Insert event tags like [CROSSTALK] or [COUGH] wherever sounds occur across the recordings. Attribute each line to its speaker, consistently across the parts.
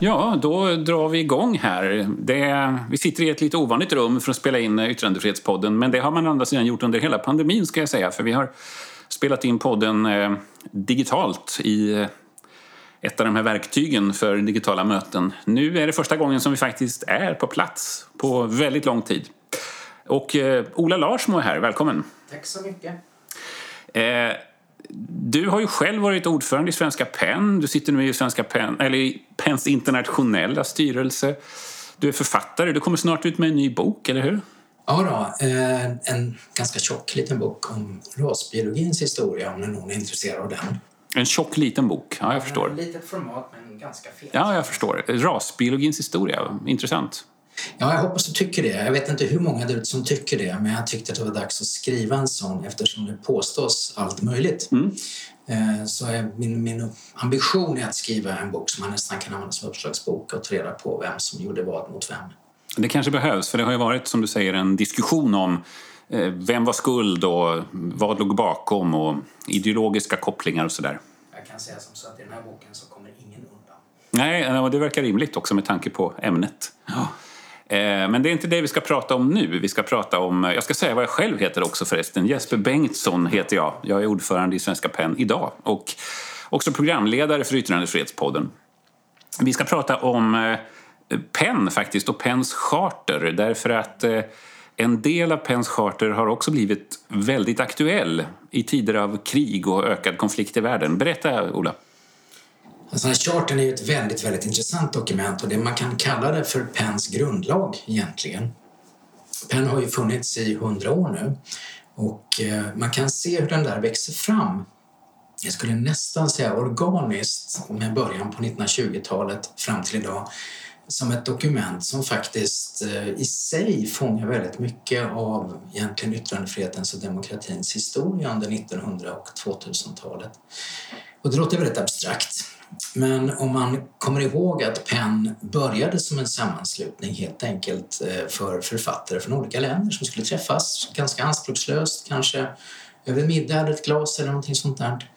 Speaker 1: Ja, då drar vi igång här. Det, vi sitter i ett lite ovanligt rum för att spela in Yttrandefrihetspodden men det har man å andra sidan gjort under hela pandemin ska jag säga för vi har spelat in podden eh, digitalt i eh, ett av de här verktygen för digitala möten. Nu är det första gången som vi faktiskt är på plats på väldigt lång tid. Och eh, Ola Larsmo är här, välkommen!
Speaker 2: Tack så mycket!
Speaker 1: Eh, du har ju själv varit ordförande i Svenska PEN. Du sitter nu i Svenska PEN, eller i PENs internationella styrelse. Du är författare. Du kommer snart ut med en ny bok, eller hur?
Speaker 2: Ja, då, eh, en ganska tjock liten bok om rasbiologins historia om någon är intresserad av den.
Speaker 1: En tjock liten bok, ja jag förstår.
Speaker 2: Litet format men ganska fet.
Speaker 1: Ja, jag förstår. Rasbiologins historia, intressant.
Speaker 2: Ja, jag hoppas du tycker det. Jag vet inte hur många där som tycker det, men jag tyckte att det var dags att skriva en sån eftersom det påstås allt möjligt. Mm. Eh, så min, min ambition är att skriva en bok som man nästan kan använda som uppslagsbok och ta reda på vem som gjorde vad mot vem.
Speaker 1: Det kanske behövs, för det har ju varit som du säger en diskussion om eh, vem var skuld och vad låg bakom och ideologiska kopplingar och sådär.
Speaker 2: Jag kan säga som så att i den här boken så kommer ingen undan.
Speaker 1: Nej, det verkar rimligt också med tanke på ämnet. Ja. Eh, men det är inte det vi ska prata om nu. Vi ska prata om, eh, jag ska säga vad jag själv heter också förresten. Jesper Bengtsson heter jag. Jag är ordförande i Svenska PEN idag och också programledare för Yttrandefrihetspodden. Vi ska prata om eh, PEN faktiskt och PENs charter därför att en del av PENs charter har också blivit väldigt aktuell i tider av krig och ökad konflikt i världen. Berätta, Ola.
Speaker 2: Alltså, charten är ju ett väldigt, väldigt intressant dokument och det man kan kalla det för PENs grundlag egentligen. PEN har ju funnits i hundra år nu och eh, man kan se hur den där växer fram. Jag skulle nästan säga organiskt med början på 1920-talet fram till idag som ett dokument som faktiskt eh, i sig fångar väldigt mycket av egentligen yttrandefrihetens och demokratins historia under 1900 och 2000-talet. Och det låter väldigt abstrakt men om man kommer ihåg att PEN började som en sammanslutning helt enkelt eh, för författare från olika länder som skulle träffas ganska anspråkslöst, kanske över middag eller ett glas eller någonting sånt där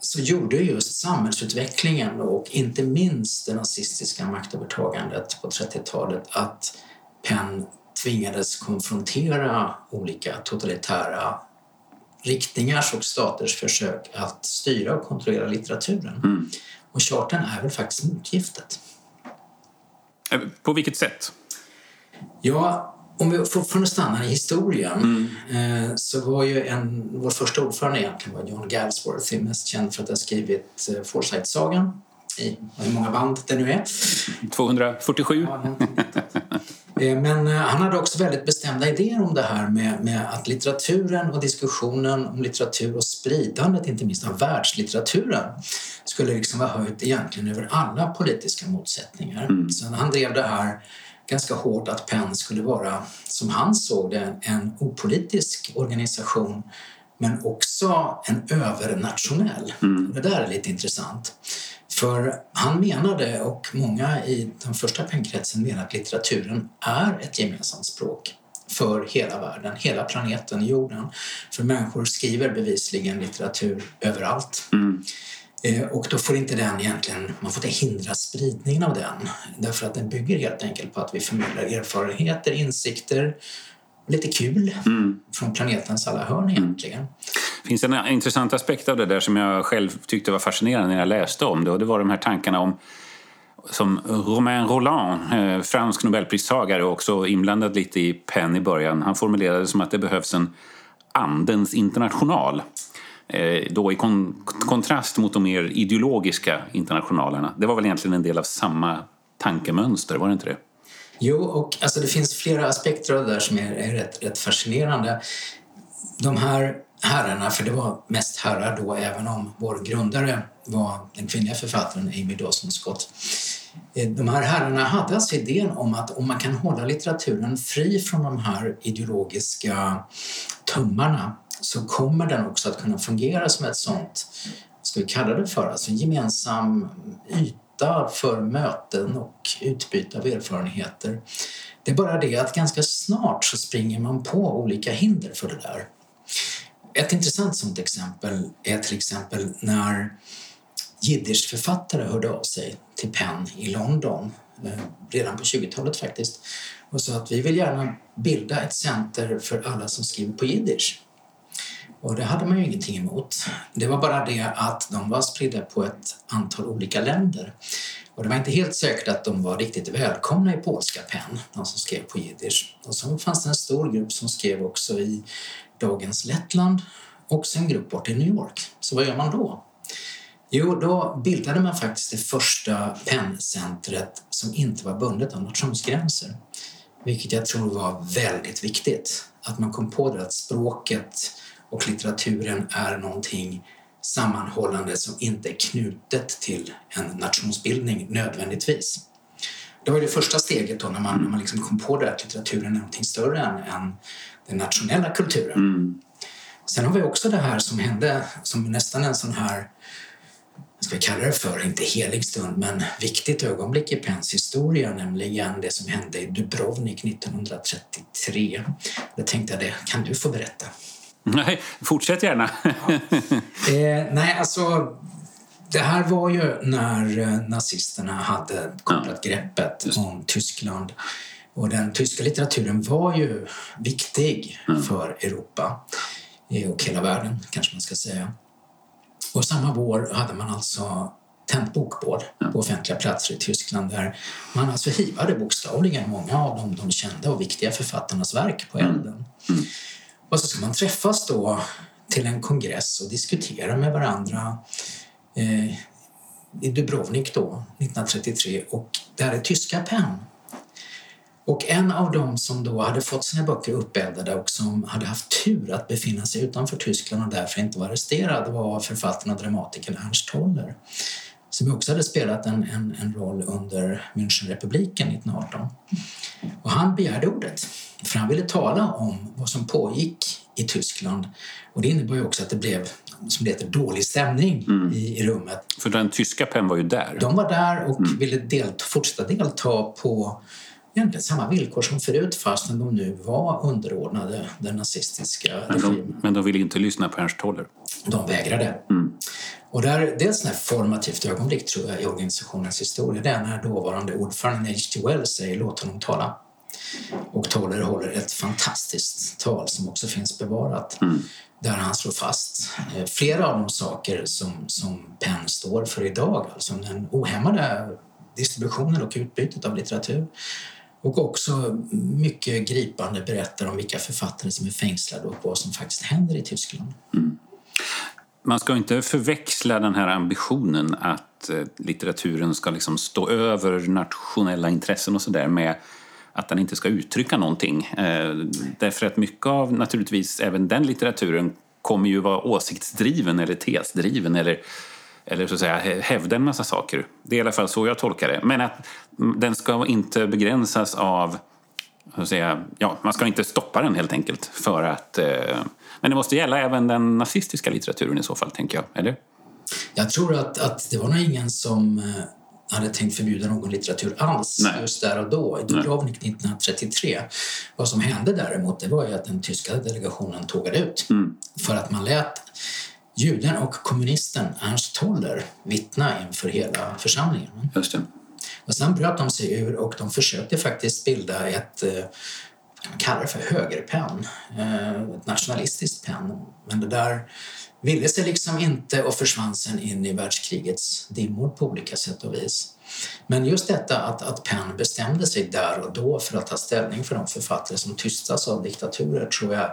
Speaker 2: så gjorde just samhällsutvecklingen och inte minst det nazistiska maktövertagandet på 30-talet att PEN tvingades konfrontera olika totalitära riktningars och staters försök att styra och kontrollera litteraturen. Mm. Och charten är väl faktiskt motgiftet.
Speaker 1: Eh, på vilket sätt?
Speaker 2: Ja, om vi fortfarande stannar i historien mm. eh, så var ju en, vår första ordförande egentligen var John Galsworthy, mest känd för att ha skrivit eh, Forsyth-sagan i hur många band det nu är.
Speaker 1: 247. Ja,
Speaker 2: men eh, han hade också väldigt bestämda idéer om det här med, med, att litteraturen och diskussionen om litteratur och spridandet, inte minst av världslitteraturen, skulle liksom vara höjt egentligen över alla politiska motsättningar. Mm. Så han drev det här ganska hårt att PEN skulle vara, som han såg det, en opolitisk organisation men också en övernationell. Mm. Det där är lite intressant. För han menade, och många i den första penkretsen menar att litteraturen är ett gemensamt språk för hela världen, hela planeten jorden. För människor skriver bevisligen litteratur överallt. Mm. Eh, och då får inte den egentligen, man får inte hindra spridningen av den. Därför att den bygger helt enkelt på att vi förmedlar erfarenheter, insikter, lite kul mm. från planetens alla hörn egentligen.
Speaker 1: Det finns en intressant aspekt av det där som jag själv tyckte var fascinerande när jag läste om det och det var de här tankarna om som Romain Rolland, eh, fransk nobelpristagare och också inblandad lite i PEN i början, han formulerade det som att det behövs en andens international. Eh, då i kon kontrast mot de mer ideologiska internationalerna. Det var väl egentligen en del av samma tankemönster, var det inte det?
Speaker 2: Jo, och alltså det finns flera aspekter av det där som är, är rätt, rätt fascinerande. De här herrarna, för det var mest herrar då även om vår grundare var den kvinnliga författaren Amy Dawson Scott. Eh, de här herrarna hade alltså idén om att om man kan hålla litteraturen fri från de här ideologiska tummarna så kommer den också att kunna fungera som ett sånt, ska vi kalla det för, alltså gemensam yta för möten och utbyte av erfarenheter. Det är bara det att ganska snart så springer man på olika hinder för det där. Ett intressant sånt exempel är till exempel när jiddischförfattare hörde av sig till PEN i London eh, redan på 20-talet faktiskt och sa att vi vill gärna bilda ett center för alla som skriver på jiddisch. Och det hade man ju ingenting emot. Det var bara det att de var spridda på ett antal olika länder. Och det var inte helt säkert att de var riktigt välkomna i polska PEN, de som skrev på jiddisch. Och så fanns det en stor grupp som skrev också i dagens Lettland och en grupp bort i New York. Så vad gör man då? Jo, då bildade man faktiskt det första penncentret som inte var bundet av nationsgränser. Vilket jag tror var väldigt viktigt. Att man kom på det att språket och litteraturen är någonting sammanhållande som inte är knutet till en nationsbildning nödvändigtvis. Det var det första steget då när man, när man liksom kom på det att litteraturen är någonting större än, än den nationella kulturen. Mm. Sen har vi också det här som hände som nästan en sån här vad ska vi kalla det för, inte helig stund, men viktigt ögonblick i Pens historia, nämligen det som hände i Dubrovnik 1933. Det tänkte jag, det kan du få berätta.
Speaker 1: Nej, fortsätt gärna.
Speaker 2: ja. eh, nej, alltså det här var ju när eh, nazisterna hade kopplat ja. greppet om Tyskland. Och den tyska litteraturen var ju viktig mm. för Europa eh, och hela världen, kanske man ska säga. Och samma vår hade man alltså tänt bokbål ja. på offentliga platser i Tyskland där man alltså hivade bokstavligen många av de, de kända och viktiga författarnas verk på mm. elden. Mm. Och så ska man träffas då till en kongress och diskutera med varandra eh, i Dubrovnik då, 1933 och där är tyska PEN. Och en av dem som då hade fått sina böcker uppeldade och som hade haft tur att befinna sig utanför Tyskland och därför inte var arresterad var författaren och dramatikern Ernst Toller som också hade spelat en, en, en roll under Münchenrepubliken 1918. Och han begärde ordet för han ville tala om vad som pågick i Tyskland. Och det innebar ju också att det blev som det heter, dålig stämning mm. i, i, rummet.
Speaker 1: För den tyska PEN var ju där?
Speaker 2: De var där och mm. ville delta, fortsätta delta på egentligen samma villkor som förut fastän de nu var underordnade den nazistiska
Speaker 1: men de, regimen. Men de ville inte lyssna på Ernst Toller?
Speaker 2: De vägrade. Mm. Och där, det är ett sånt formativt ögonblick tror jag i organisationens historia. Det är när dåvarande ordföranden H.G. Wells säger låt honom tala. Och Toller håller ett fantastiskt tal som också finns bevarat. Mm. Där han slår fast eh, flera av de saker som, som PEN står för idag. Alltså den ohämmade distributionen och utbytet av litteratur och också mycket gripande berättar om vilka författare som är fängslade och vad som faktiskt händer i Tyskland. Mm.
Speaker 1: Man ska inte förväxla den här ambitionen att eh, litteraturen ska liksom stå över nationella intressen och sådär med att den inte ska uttrycka någonting. Eh, därför att mycket av, naturligtvis, även den litteraturen kommer ju vara åsiktsdriven eller tesdriven eller eller så att säga hävda en massa saker. Det är i alla fall så jag tolkar det. Men att den ska inte begränsas av att säga, ja, man ska inte stoppa den helt enkelt för att eh, men det måste gälla även den nazistiska litteraturen i så fall, tänker jag. Eller?
Speaker 2: Jag tror att, att det var nog ingen som eh, hade tänkt förbjuda någon litteratur alls Nej. just där och då, i Dubrovnik 1933. Vad som hände däremot det var ju att den tyska delegationen tågade ut mm. för att man lät juden och kommunisten Ernst Toller vittna inför hela församlingen.
Speaker 1: Just det.
Speaker 2: Och sen bröt de sig ur och de försökte faktiskt bilda ett eh, man kallar det för högerpenn, eh, ett nationalistiskt penn. Men det där ville sig liksom inte och försvann sen in i världskrigets dimmor på olika sätt och vis. Men just detta att, att Penn bestämde sig där och då för att ta ställning för de författare som tystas av diktaturer tror jag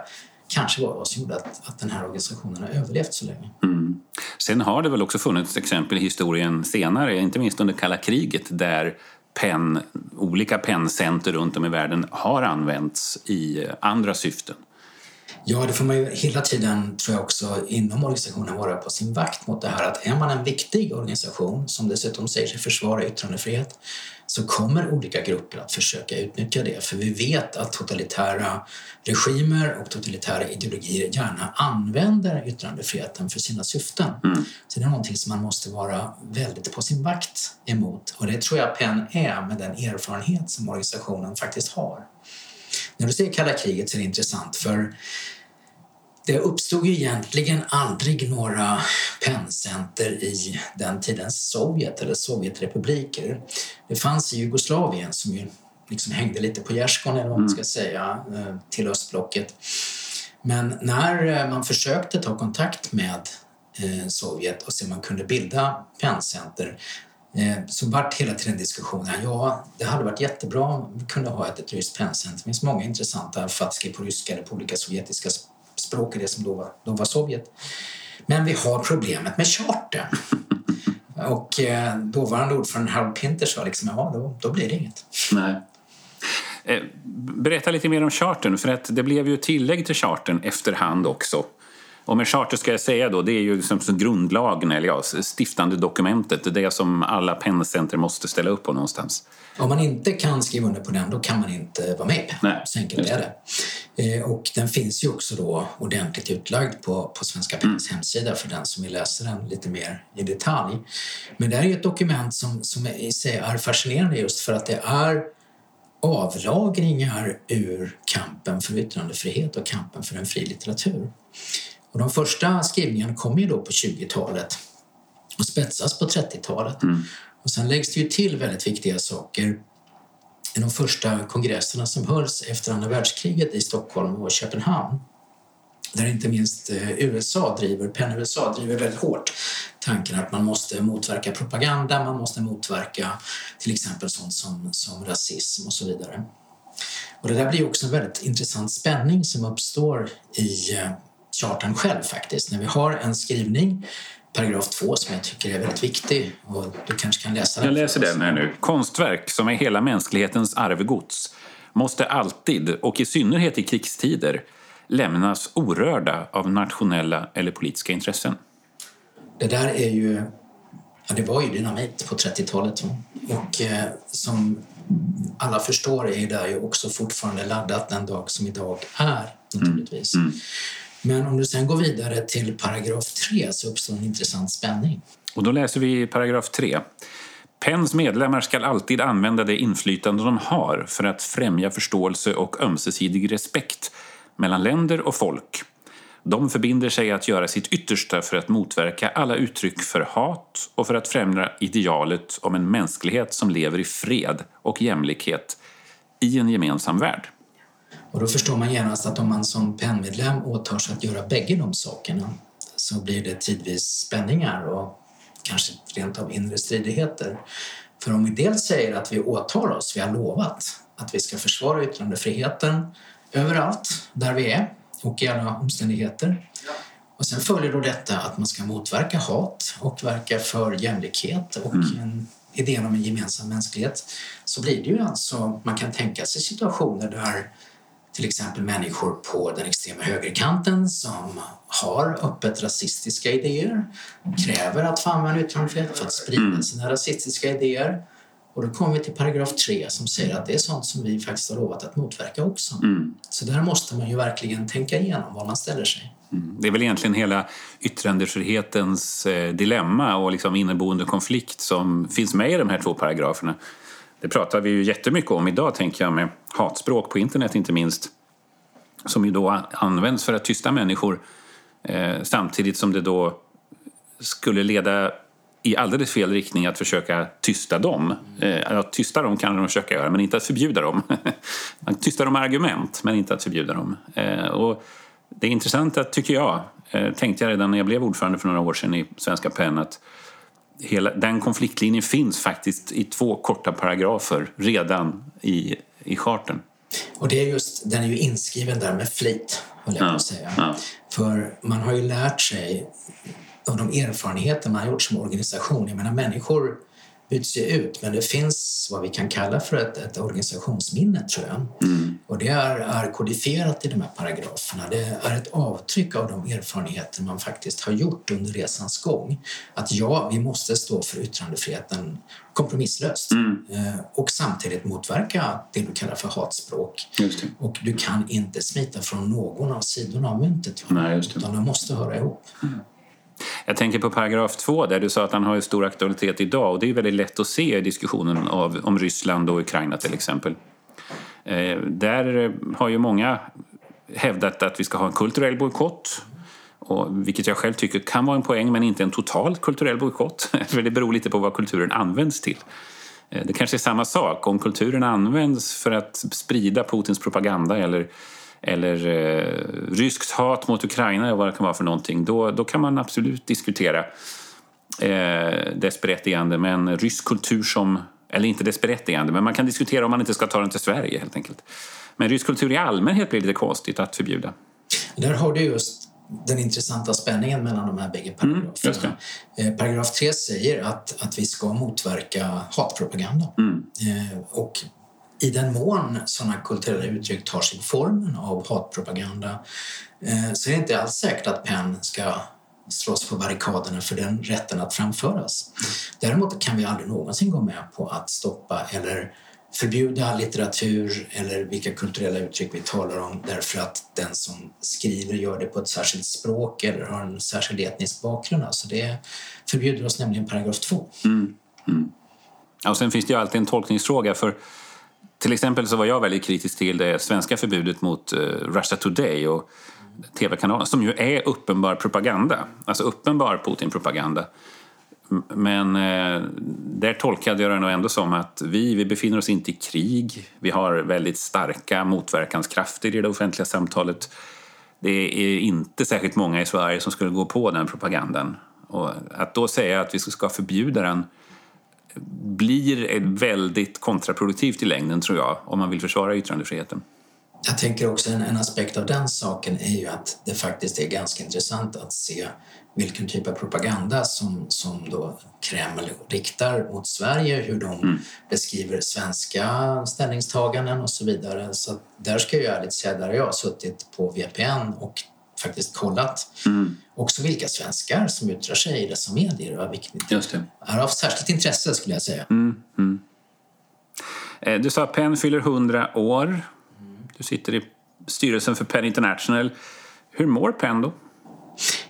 Speaker 2: kanske var vad som gjorde att, att den här organisationen har överlevt så länge. Mm.
Speaker 1: Sen har det väl också funnits exempel i historien senare, inte minst under kalla kriget, där pen, olika penncenter runt om i världen har använts i andra syften.
Speaker 2: Ja, det får man ju hela tiden, tror jag också, inom organisationen vara på sin vakt mot det här att är man en viktig organisation som dessutom säger sig försvara yttrandefrihet så kommer olika grupper att försöka utnyttja det. För vi vet att totalitära regimer och totalitära ideologier gärna använder yttrandefriheten för sina syften. Mm. Så det är någonting som man måste vara väldigt på sin vakt emot. Och det tror jag PEN är med den erfarenhet som organisationen faktiskt har. När du säger kalla kriget så är det intressant för Det uppstod ju egentligen aldrig några penncenter i den tidens Sovjet eller Sovjetrepubliker. Det fanns i Jugoslavien som ju liksom hängde lite på gärdsgården eller vad man ska säga eh, till östblocket. Men när eh, man försökte ta kontakt med eh, Sovjet och se om man kunde bilda penncenter så vart hela tiden diskussionen, ja det hade varit jättebra om vi kunde ha ett, ett ryskt penncenter. Det finns många intressanta författare på ryska eller på olika sovjetiska språk i det som då var, då var Sovjet. Men vi har problemet med charter. [LAUGHS] Och eh, dåvarande ordförande Harold Pinter sa liksom, ja då, då blir det inget.
Speaker 1: Nej. Eh, berätta lite mer om chartern, för att det blev ju tillägg till chartern efterhand också. Och med charter ska jag säga då, det är ju som, som grundlagen, eller ja, stiftande dokumentet, det som alla penncenter måste ställa upp på någonstans.
Speaker 2: Om man inte kan skriva under på den, då kan man inte vara med i PEN. Så enkelt är det. Eh, och den finns ju också då ordentligt utlagd på, på Svenska PENs mm. hemsida för den som vill läsa den lite mer i detalj. Men det här är ju ett dokument som, som i sig är fascinerande just för att det är avragringar ur kampen för yttrandefrihet och kampen för en fri litteratur. Och de första skrivningarna kommer ju då på 20-talet och spetsas på 30-talet. Mm. Och sen läggs det ju till väldigt viktiga saker i de första kongresserna som hölls efter andra världskriget i Stockholm och Köpenhamn. Där inte minst eh, USA driver, PEN USA driver väldigt hårt tanken att man måste motverka propaganda, man måste motverka till exempel sånt som, som rasism och så vidare. Och det där blir också en väldigt intressant spänning som uppstår i eh, chartan själv faktiskt. När vi har en skrivning paragraf 2 som jag tycker är väldigt viktig och du kanske kan läsa den.
Speaker 1: Jag läser den här nu. Konstverk som är hela mänsklighetens arvegods måste alltid, och i synnerhet i krigstider, lämnas orörda av nationella eller politiska intressen.
Speaker 2: Det där är ju, ja det var ju dynamit på 30-talet och eh, som alla förstår är det ju också fortfarande laddat den dag som idag är naturligtvis. Mm. Mm. Men om du sen går vidare till paragraf 3 så uppstår en intressant spänning.
Speaker 1: Och då läser vi paragraf 3. PENs medlemmar ska alltid använda det inflytande de har för att främja förståelse och ömsesidig respekt mellan länder och folk. De förbinder sig att göra sitt yttersta för att motverka alla uttryck för hat och för att främja idealet om en mänsklighet som lever i fred och jämlikhet i en gemensam värld.
Speaker 2: Och då förstår man genast att om man som PEN-medlem åtar sig att göra bägge de sakerna så blir det tidvis spänningar och kanske rent av inre stridigheter. För om vi dels säger att vi åtar oss, vi har lovat att vi ska försvara yttrandefriheten överallt där vi är och i alla omständigheter. Och sen följer då detta att man ska motverka hat och verka för jämlikhet och mm. en, idén om en gemensam mänsklighet så blir det ju alltså, man kan tänka sig situationer där till exempel människor på den extrema högerkanten som har öppet rasistiska idéer, kräver att få använda yttrandefrihet för att sprida mm. sina rasistiska idéer. Och då kommer vi till paragraf 3 som säger att det är sånt som vi faktiskt har lovat att motverka också. Mm. Så där måste man ju verkligen tänka igenom var man ställer sig.
Speaker 1: Mm. Det är väl egentligen hela yttrandefrihetens eh, dilemma och liksom inneboende konflikt som finns med i de här två paragraferna. Det pratar vi ju jättemycket om idag, tänker jag, med hatspråk på internet inte minst. Som ju då används för att tysta människor eh, samtidigt som det då skulle leda i alldeles fel riktning att försöka tysta dem. Eh, att tysta dem kan de försöka göra, men inte att förbjuda dem. [LAUGHS] att tysta dem med argument, men inte att förbjuda dem. Eh, och det intressanta, tycker jag, eh, tänkte jag redan när jag blev ordförande för några år sedan i Svenska PEN, att hela, den konfliktlinjen finns faktiskt i två korta paragrafer redan i, i charten.
Speaker 2: Och det är just, den är ju inskriven där med flit, höll jag på att säga. Ja. För man har ju lärt sig av de erfarenheter man har gjort som organisation. Jag menar människor byts ju ut men det finns vad vi kan kalla för ett, ett organisationsminne tror jag. Mm. Och det är, är kodifierat i de här paragraferna. Det är ett avtryck av de erfarenheter man faktiskt har gjort under resans gång. Att ja, vi måste stå för yttrandefriheten kompromisslöst mm. Eh, och samtidigt motverka det du kallar för hatspråk. Och du kan inte smita från någon av sidorna av myntet.
Speaker 1: Nej.
Speaker 2: Utan de måste höra ihop. Mm.
Speaker 1: Jag tänker på paragraf 2 där du sa att han har stor aktualitet idag och det är väldigt lätt att se i diskussionen av, om Ryssland och Ukraina till exempel. Eh, där har ju många hävdat att vi ska ha en kulturell bojkott. Och, vilket jag själv tycker kan vara en poäng, men inte en total kulturell bojkott. [LAUGHS] För det beror lite på vad kulturen används till. Eh, det kanske är samma sak. Om kulturen används för att sprida Putins propaganda eller, eller eh, ryskt hat mot Ukraina eller vad det kan vara för någonting, då, då kan man absolut diskutera eh, dess berättigande. Men rysk kultur som, eller inte dess berättigande, men man kan diskutera om man inte ska ta den till Sverige helt enkelt. Men rysk kultur i allmänhet blir lite konstigt att förbjuda.
Speaker 2: Där har du just den intressanta spänningen mellan de här bägge paragraferna. Mm, Paragraf 3 säger att, att vi ska motverka hatpropaganda. Mm. Eh, och i den mån sådana kulturella uttryck tar sig formen av hatpropaganda eh, så är det inte alls säkert att PEN ska slåss på barrikaderna för den rätten att framföras. Däremot kan vi aldrig någonsin gå med på att stoppa eller förbjuda litteratur eller vilka kulturella uttryck vi talar om därför att den som skriver gör det på ett särskilt språk eller har en särskild etnisk bakgrund. Alltså det förbjuder oss nämligen paragraf 2. Mm. Mm.
Speaker 1: Och sen finns det ju alltid en tolkningsfråga för till exempel så var jag väldigt kritisk till det svenska förbudet mot eh, Russia Today och tv-kanalen som ju är uppenbar propaganda, alltså uppenbar Putin-propaganda. Men eh, där tolkade jag det nog ändå som att vi, vi befinner oss inte i krig. Vi har väldigt starka motverkanskrafter i det offentliga samtalet. Det är inte särskilt många i Sverige som skulle gå på den propagandan. Och att då säga att vi ska förbjuda den blir väldigt kontraproduktivt i längden, tror jag, om man vill försvara yttrandefriheten.
Speaker 2: Jag tänker också en, en aspekt av den saken är ju att det faktiskt är ganska intressant att se vilken typ av propaganda som, som då Kreml riktar mot Sverige, hur de mm. beskriver svenska ställningstaganden och så vidare. Så där ska jag ärligt säga, där har jag suttit på VPN och faktiskt kollat mm. också vilka svenskar som yttrar sig i dessa medier. Vilket Just det. är av särskilt intresse skulle jag säga. Mm. Mm.
Speaker 1: Eh, du sa att PEN fyller 100 år. Du sitter i styrelsen för PEN International. Hur mår PEN då?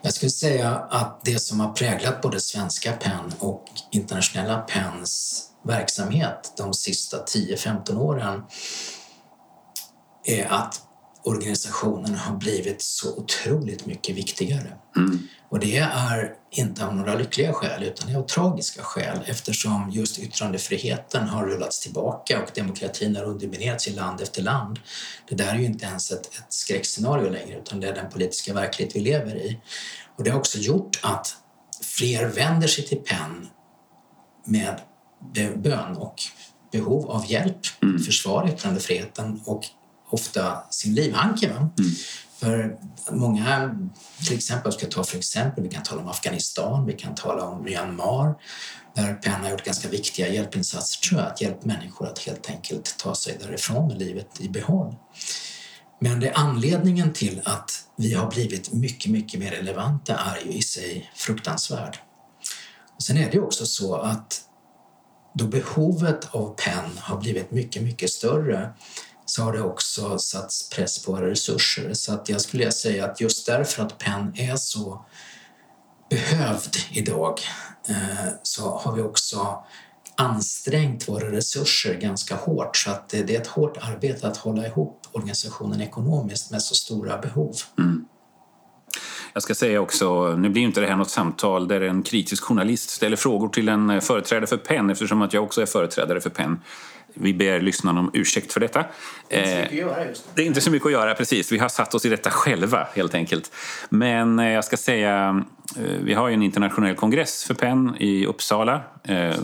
Speaker 2: Jag skulle säga att det som har präglat både svenska PEN och internationella PENs verksamhet de sista 10-15 åren är att organisationen har blivit så otroligt mycket viktigare. Mm. Och det är inte av några lyckliga skäl utan det är av tragiska skäl eftersom just yttrandefriheten har rullats tillbaka och demokratin har underminerats i land efter land. Det där är ju inte ens ett, ett skräckscenario längre utan det är den politiska verklighet vi lever i. Och det har också gjort att fler vänder sig till PEN med bön och behov av hjälp mm. att försvara yttrandefriheten och ofta sin livhanke. Mm. För många, till exempel, ska ta för exempel, vi kan tala om Afghanistan, vi kan tala om Myanmar där PEN har gjort ganska viktiga hjälpinsatser tror jag, att hjälpa människor att helt enkelt ta sig därifrån med livet i behåll. Men det anledningen till att vi har blivit mycket, mycket mer relevanta är ju i sig fruktansvärd. Och sen är det också så att då behovet av PEN har blivit mycket, mycket större så har det också satts press på våra resurser. Så att jag skulle säga att just därför att PEN är så behövd idag eh, så har vi också ansträngt våra resurser ganska hårt. Så att det är ett hårt arbete att hålla ihop organisationen ekonomiskt med så stora behov. Mm.
Speaker 1: Jag ska säga också, nu blir inte det här något samtal där en kritisk journalist ställer frågor till en företrädare för PEN eftersom att jag också är företrädare för PEN. Vi ber lyssnarna om ursäkt för detta.
Speaker 2: Det är inte så mycket att göra just
Speaker 1: Det är inte så mycket att göra, precis. Vi har satt oss i detta själva, helt enkelt. Men eh, jag ska säga, eh, vi har ju en internationell kongress för PEN i Uppsala, eh,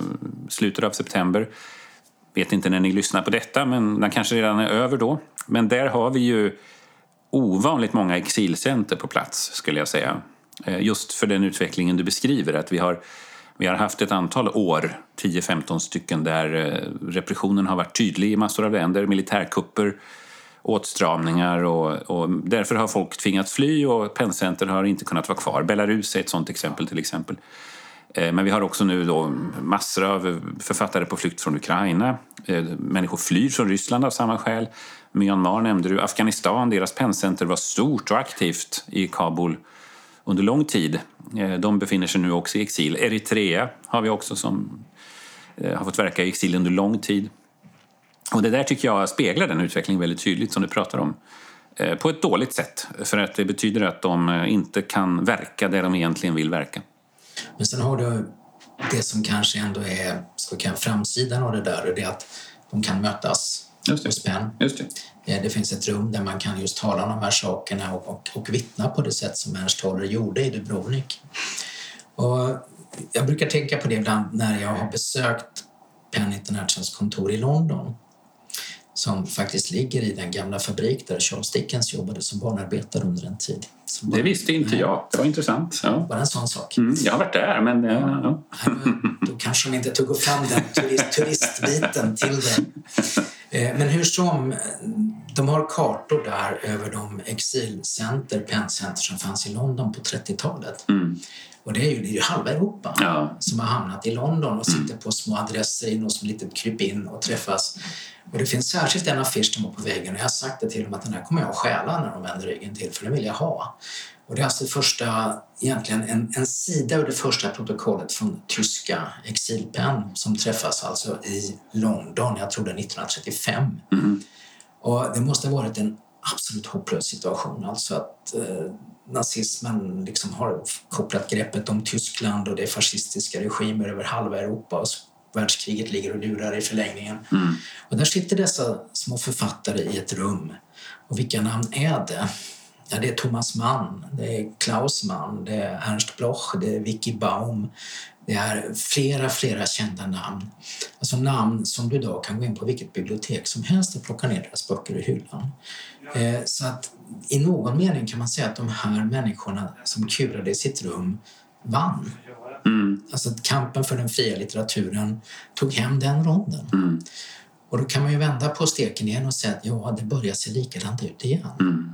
Speaker 1: slutet av september. Vet inte när ni lyssnar på detta, men den kanske redan är över då. Men där har vi ju ovanligt många exilcenter på plats, skulle jag säga. Eh, just för den utvecklingen du beskriver, att vi har vi har haft ett antal år, 10-15 stycken, där eh, repressionen har varit tydlig i massor av länder. Militärkupper, åtstramningar och, och därför har folk tvingats fly och penncenter har inte kunnat vara kvar. Belarus är ett sådant exempel till exempel. Eh, men vi har också nu då massor av författare på flykt från Ukraina. Eh, människor flyr från Ryssland av samma skäl. Myanmar nämnde du. Afghanistan, deras penncenter var stort och aktivt i Kabul under lång tid. Eh, de befinner sig nu också i exil. Eritrea har vi också som har fått verka i exil under lång tid. Och det där tycker jag speglar den utvecklingen väldigt tydligt som du pratar om. på ett dåligt sätt. För att det betyder att de inte kan verka där de egentligen vill verka.
Speaker 2: Men sen har du det som kanske ändå är ska vi framsidan av det där, och det är att de kan mötas
Speaker 1: Just det.
Speaker 2: PEN.
Speaker 1: Just det.
Speaker 2: Eh, Det finns ett rum där man kan just tala om de här sakerna och, och, och vittna på det sätt som Ernst Toller gjorde i Dubrovnik. Och jag brukar tänka på det ibland när jag har besökt Penn Internationals kontor i London som faktiskt ligger i den gamla fabrik där Charles Dickens jobbade som barnarbetare under en tid. Så
Speaker 1: Det visste inte jag. Det var intressant. Ja.
Speaker 2: Bara en sån sak.
Speaker 1: Mm, jag har varit där, men... eh, Ja. [LAUGHS]
Speaker 2: Då kanske de inte tog fram den turist, turistbiten till det. Eh, Men hur som, de har kartor där över de exilcenter, penncenter som fanns i London på 30-talet.
Speaker 1: Mm.
Speaker 2: Och det är ju, det är ju halva Europa
Speaker 1: Ja.
Speaker 2: som har hamnat i London och sitter på små adresser i något som litet krypin och träffas. Och det finns särskilt en affisch som var på väggen och jag har sagt det till dem att den här kommer jag att stjäla när de vänder ryggen till för den vill jag ha. Och det är alltså första, egentligen en, en sida ur det första protokollet från tyska exilpen som träffas alltså i London, jag tror det är 1935.
Speaker 1: Mm.
Speaker 2: Och det måste ha varit en absolut hopplös situation, alltså att eh, nazismen liksom har kopplat greppet om Tyskland och det är fascistiska regimer över halva Europa och världskriget ligger och lurar i förlängningen.
Speaker 1: Mm.
Speaker 2: Och där sitter dessa små författare i ett rum. Och vilka namn är det? Ja, det är Thomas Mann, det är Klaus Mann, det är Ernst Bloch, det är Vicky Baum. Det är flera, flera kända namn. Alltså namn som du idag kan gå in på vilket bibliotek som helst och plocka ner deras böcker i hyllan. Eh, så att i någon mening kan man säga att de här människorna som kurade i sitt rum vann.
Speaker 1: Mm.
Speaker 2: Alltså att kampen för den fria litteraturen tog hem den ronden.
Speaker 1: Mm.
Speaker 2: Och då kan man ju vända på steken igen och säga att ja, det börjar se likadant ut igen.
Speaker 1: Mm.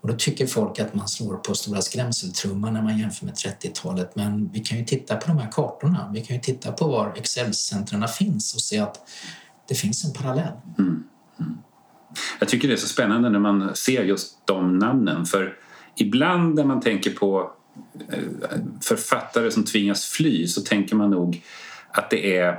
Speaker 2: Och då tycker folk att man slår på stora skrämseltrumman när man jämför med 30-talet. Men vi kan ju titta på de här kartorna. Vi kan ju titta på var Excel-centren finns och se att det finns en parallell.
Speaker 1: Jag tycker det är så spännande när man ser just de namnen. För ibland när man tänker på eh, författare som tvingas fly så tänker man nog att det är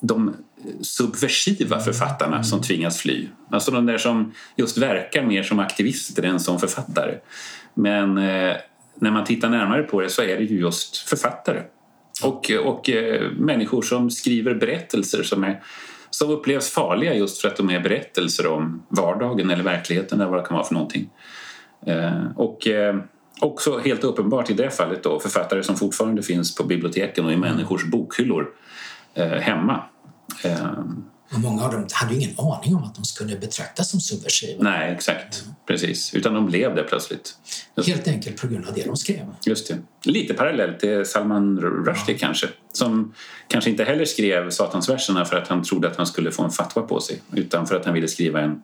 Speaker 1: de subversiva författarna som tvingas fly. Alltså de där som just verkar mer som aktivister än som författare. Men eh, när man tittar närmare på det så är det ju just författare. Och, och eh, människor som skriver berättelser som, är, som upplevs farliga just för att de är berättelser om vardagen eller verkligheten eller vad det kan vara för någonting. Eh, och eh, också helt uppenbart i det fallet då författare som fortfarande finns på biblioteken och i människors bokhyllor eh, hemma. Eh,
Speaker 2: och många av dem hade ingen aning om att de skulle betraktas som subversiva.
Speaker 1: nej, exakt. Precis. Utan de blev det plötsligt.
Speaker 2: Helt enkelt på grund av det de skrev.
Speaker 1: just det. Lite parallellt till Salman Rushdie kanske. Som kanske inte heller skrev Satansverserna för att han trodde att han skulle få en fatwa på sig. Utan för att han ville skriva en,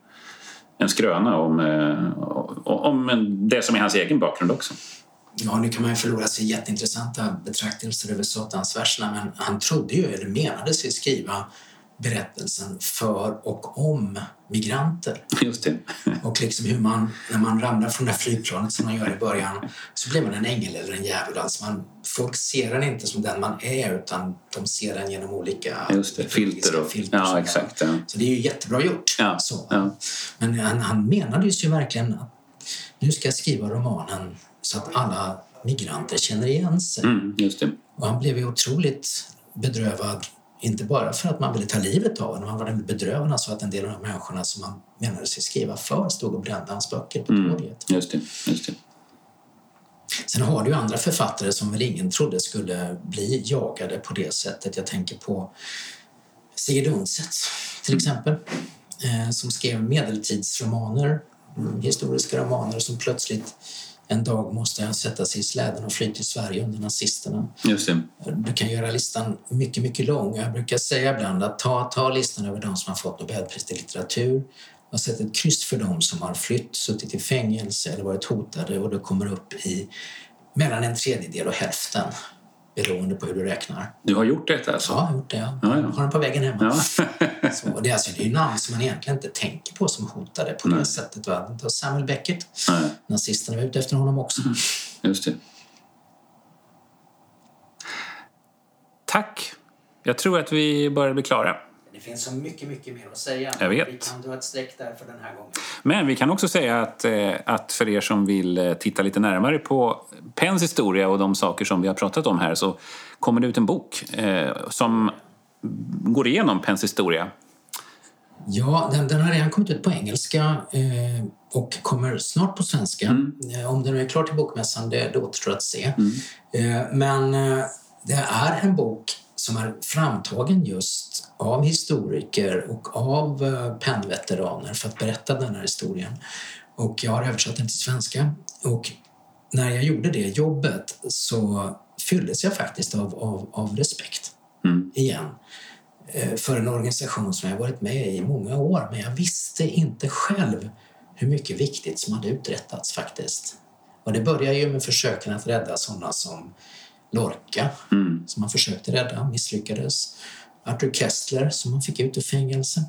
Speaker 1: en skröna om, eh, om det som är hans egen bakgrund också.
Speaker 2: Ja, nu kan man ju förlora sig i jätteintressanta betraktelser över Satansverserna men han trodde ju, eller menade sig skriva berättelsen för och om migranter.
Speaker 1: Just det. [LAUGHS]
Speaker 2: Och liksom hur man, när man ramlar från det här flygplanet som man gör i början så blir man en ängel eller en djävul. Alltså man, folk ser den inte som den man är utan de ser den genom olika
Speaker 1: Just det. Filter och...
Speaker 2: filter
Speaker 1: Ja, exakt. Ja.
Speaker 2: Så det är ju jättebra gjort.
Speaker 1: Ja,
Speaker 2: Så.
Speaker 1: ja.
Speaker 2: Men han, han menade ju verkligen att nu ska jag skriva romanen så att alla migranter känner igen sig.
Speaker 1: Mm, just det.
Speaker 2: Och han blev ju otroligt bedrövad, inte bara för att man ville ta livet av honom, han var bedrövad alltså att en del av de människorna som han menade sig skriva för stod och brände hans böcker på
Speaker 1: Mm.
Speaker 2: torget.
Speaker 1: Just det. Just det.
Speaker 2: Sen har du ju andra författare som väl ingen trodde skulle bli jagade på det sättet. Jag tänker på Sigrid Undset till exempel, eh, som skrev medeltidsromaner, mm, historiska romaner som plötsligt en dag måste sätta sig i släden och fly till Sverige under nazisterna.
Speaker 1: Just det.
Speaker 2: Du kan göra listan mycket, mycket lång. Jag brukar säga ibland att ta, ta listan över de som har fått Nobelpris i litteratur och sätt ett kryss för dem som har flytt, suttit i fängelse eller varit hotade och du kommer upp i mellan en tredjedel och hälften beroende på hur du räknar.
Speaker 1: Du har gjort detta alltså?
Speaker 2: Ja, jag har gjort det. Jag
Speaker 1: Ja, ja.
Speaker 2: har den på väggen hemma.
Speaker 1: Ja. [LAUGHS]
Speaker 2: Så, det, är alltså, det är namn som man egentligen inte tänker på som hotade på det
Speaker 1: Nej.
Speaker 2: sättet. Va? Det var Samuel Beckett,
Speaker 1: Nej,
Speaker 2: nazisterna var ute efter honom också.
Speaker 1: just det. Tack. Jag tror att vi börjar bli klara.
Speaker 2: Det finns så mycket, mycket mer att säga.
Speaker 1: Jag vet.
Speaker 2: Vi kan dra ett streck där för den här gången.
Speaker 1: Men vi kan också säga att, eh, att för er som vill eh, titta lite närmare på Penns historia och de saker som vi har pratat om här så kommer det ut en bok eh, som går igenom Penns historia.
Speaker 2: Ja, den, den har redan kommit ut på engelska eh, och kommer snart på svenska.
Speaker 1: Mm.
Speaker 2: Eh, om den är klar till bokmässan, det, det återstår att se.
Speaker 1: Mm.
Speaker 2: Eh, men eh, det är en bok som är framtagen just av historiker och av eh, pennveteraner för att berätta den här historien. Och jag har översatt den till svenska. Och när jag gjorde det jobbet så fylldes jag faktiskt av, av, av respekt
Speaker 1: Mm.
Speaker 2: igen eh, för en organisation som jag varit med i i många år. Men jag visste inte själv hur mycket viktigt som hade uträttats faktiskt. Och det började ju med försöken att rädda sådana som Lorca,
Speaker 1: Mm.
Speaker 2: som man försökte rädda, misslyckades. Arthur Kessler, som man fick ut ur fängelse.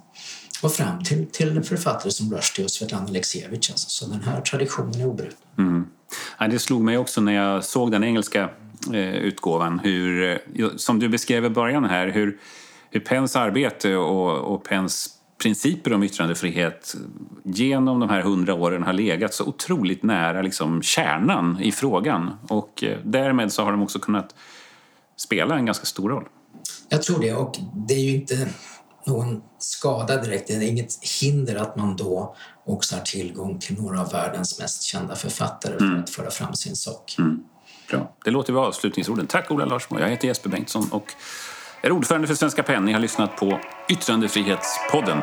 Speaker 2: Och fram till, till författare som Rushdie och Svetlana Aleksijevitj. Alltså. Så den här traditionen är obruten.
Speaker 1: Mm. Ja, det slog mig också när jag såg den engelska eh, utgåvan, hur, eh, som du beskrev i början här, hur, hur Penns arbete och, och Penns principer om yttrandefrihet genom de här hundra åren har legat så otroligt nära liksom, kärnan i frågan. Och eh, därmed så har de också kunnat spela en ganska stor roll.
Speaker 2: Jag tror det och det är ju inte någon skada direkt. Det är inget hinder att man då också har tillgång till några av världens mest kända författare för att föra fram sin sak.
Speaker 1: Bra. Det låter vara avslutningsorden. Tack Ola Larsmo. Jag heter Jesper Bengtsson och är ordförande för Svenska PEN. Ni har lyssnat på Yttrandefrihetspodden.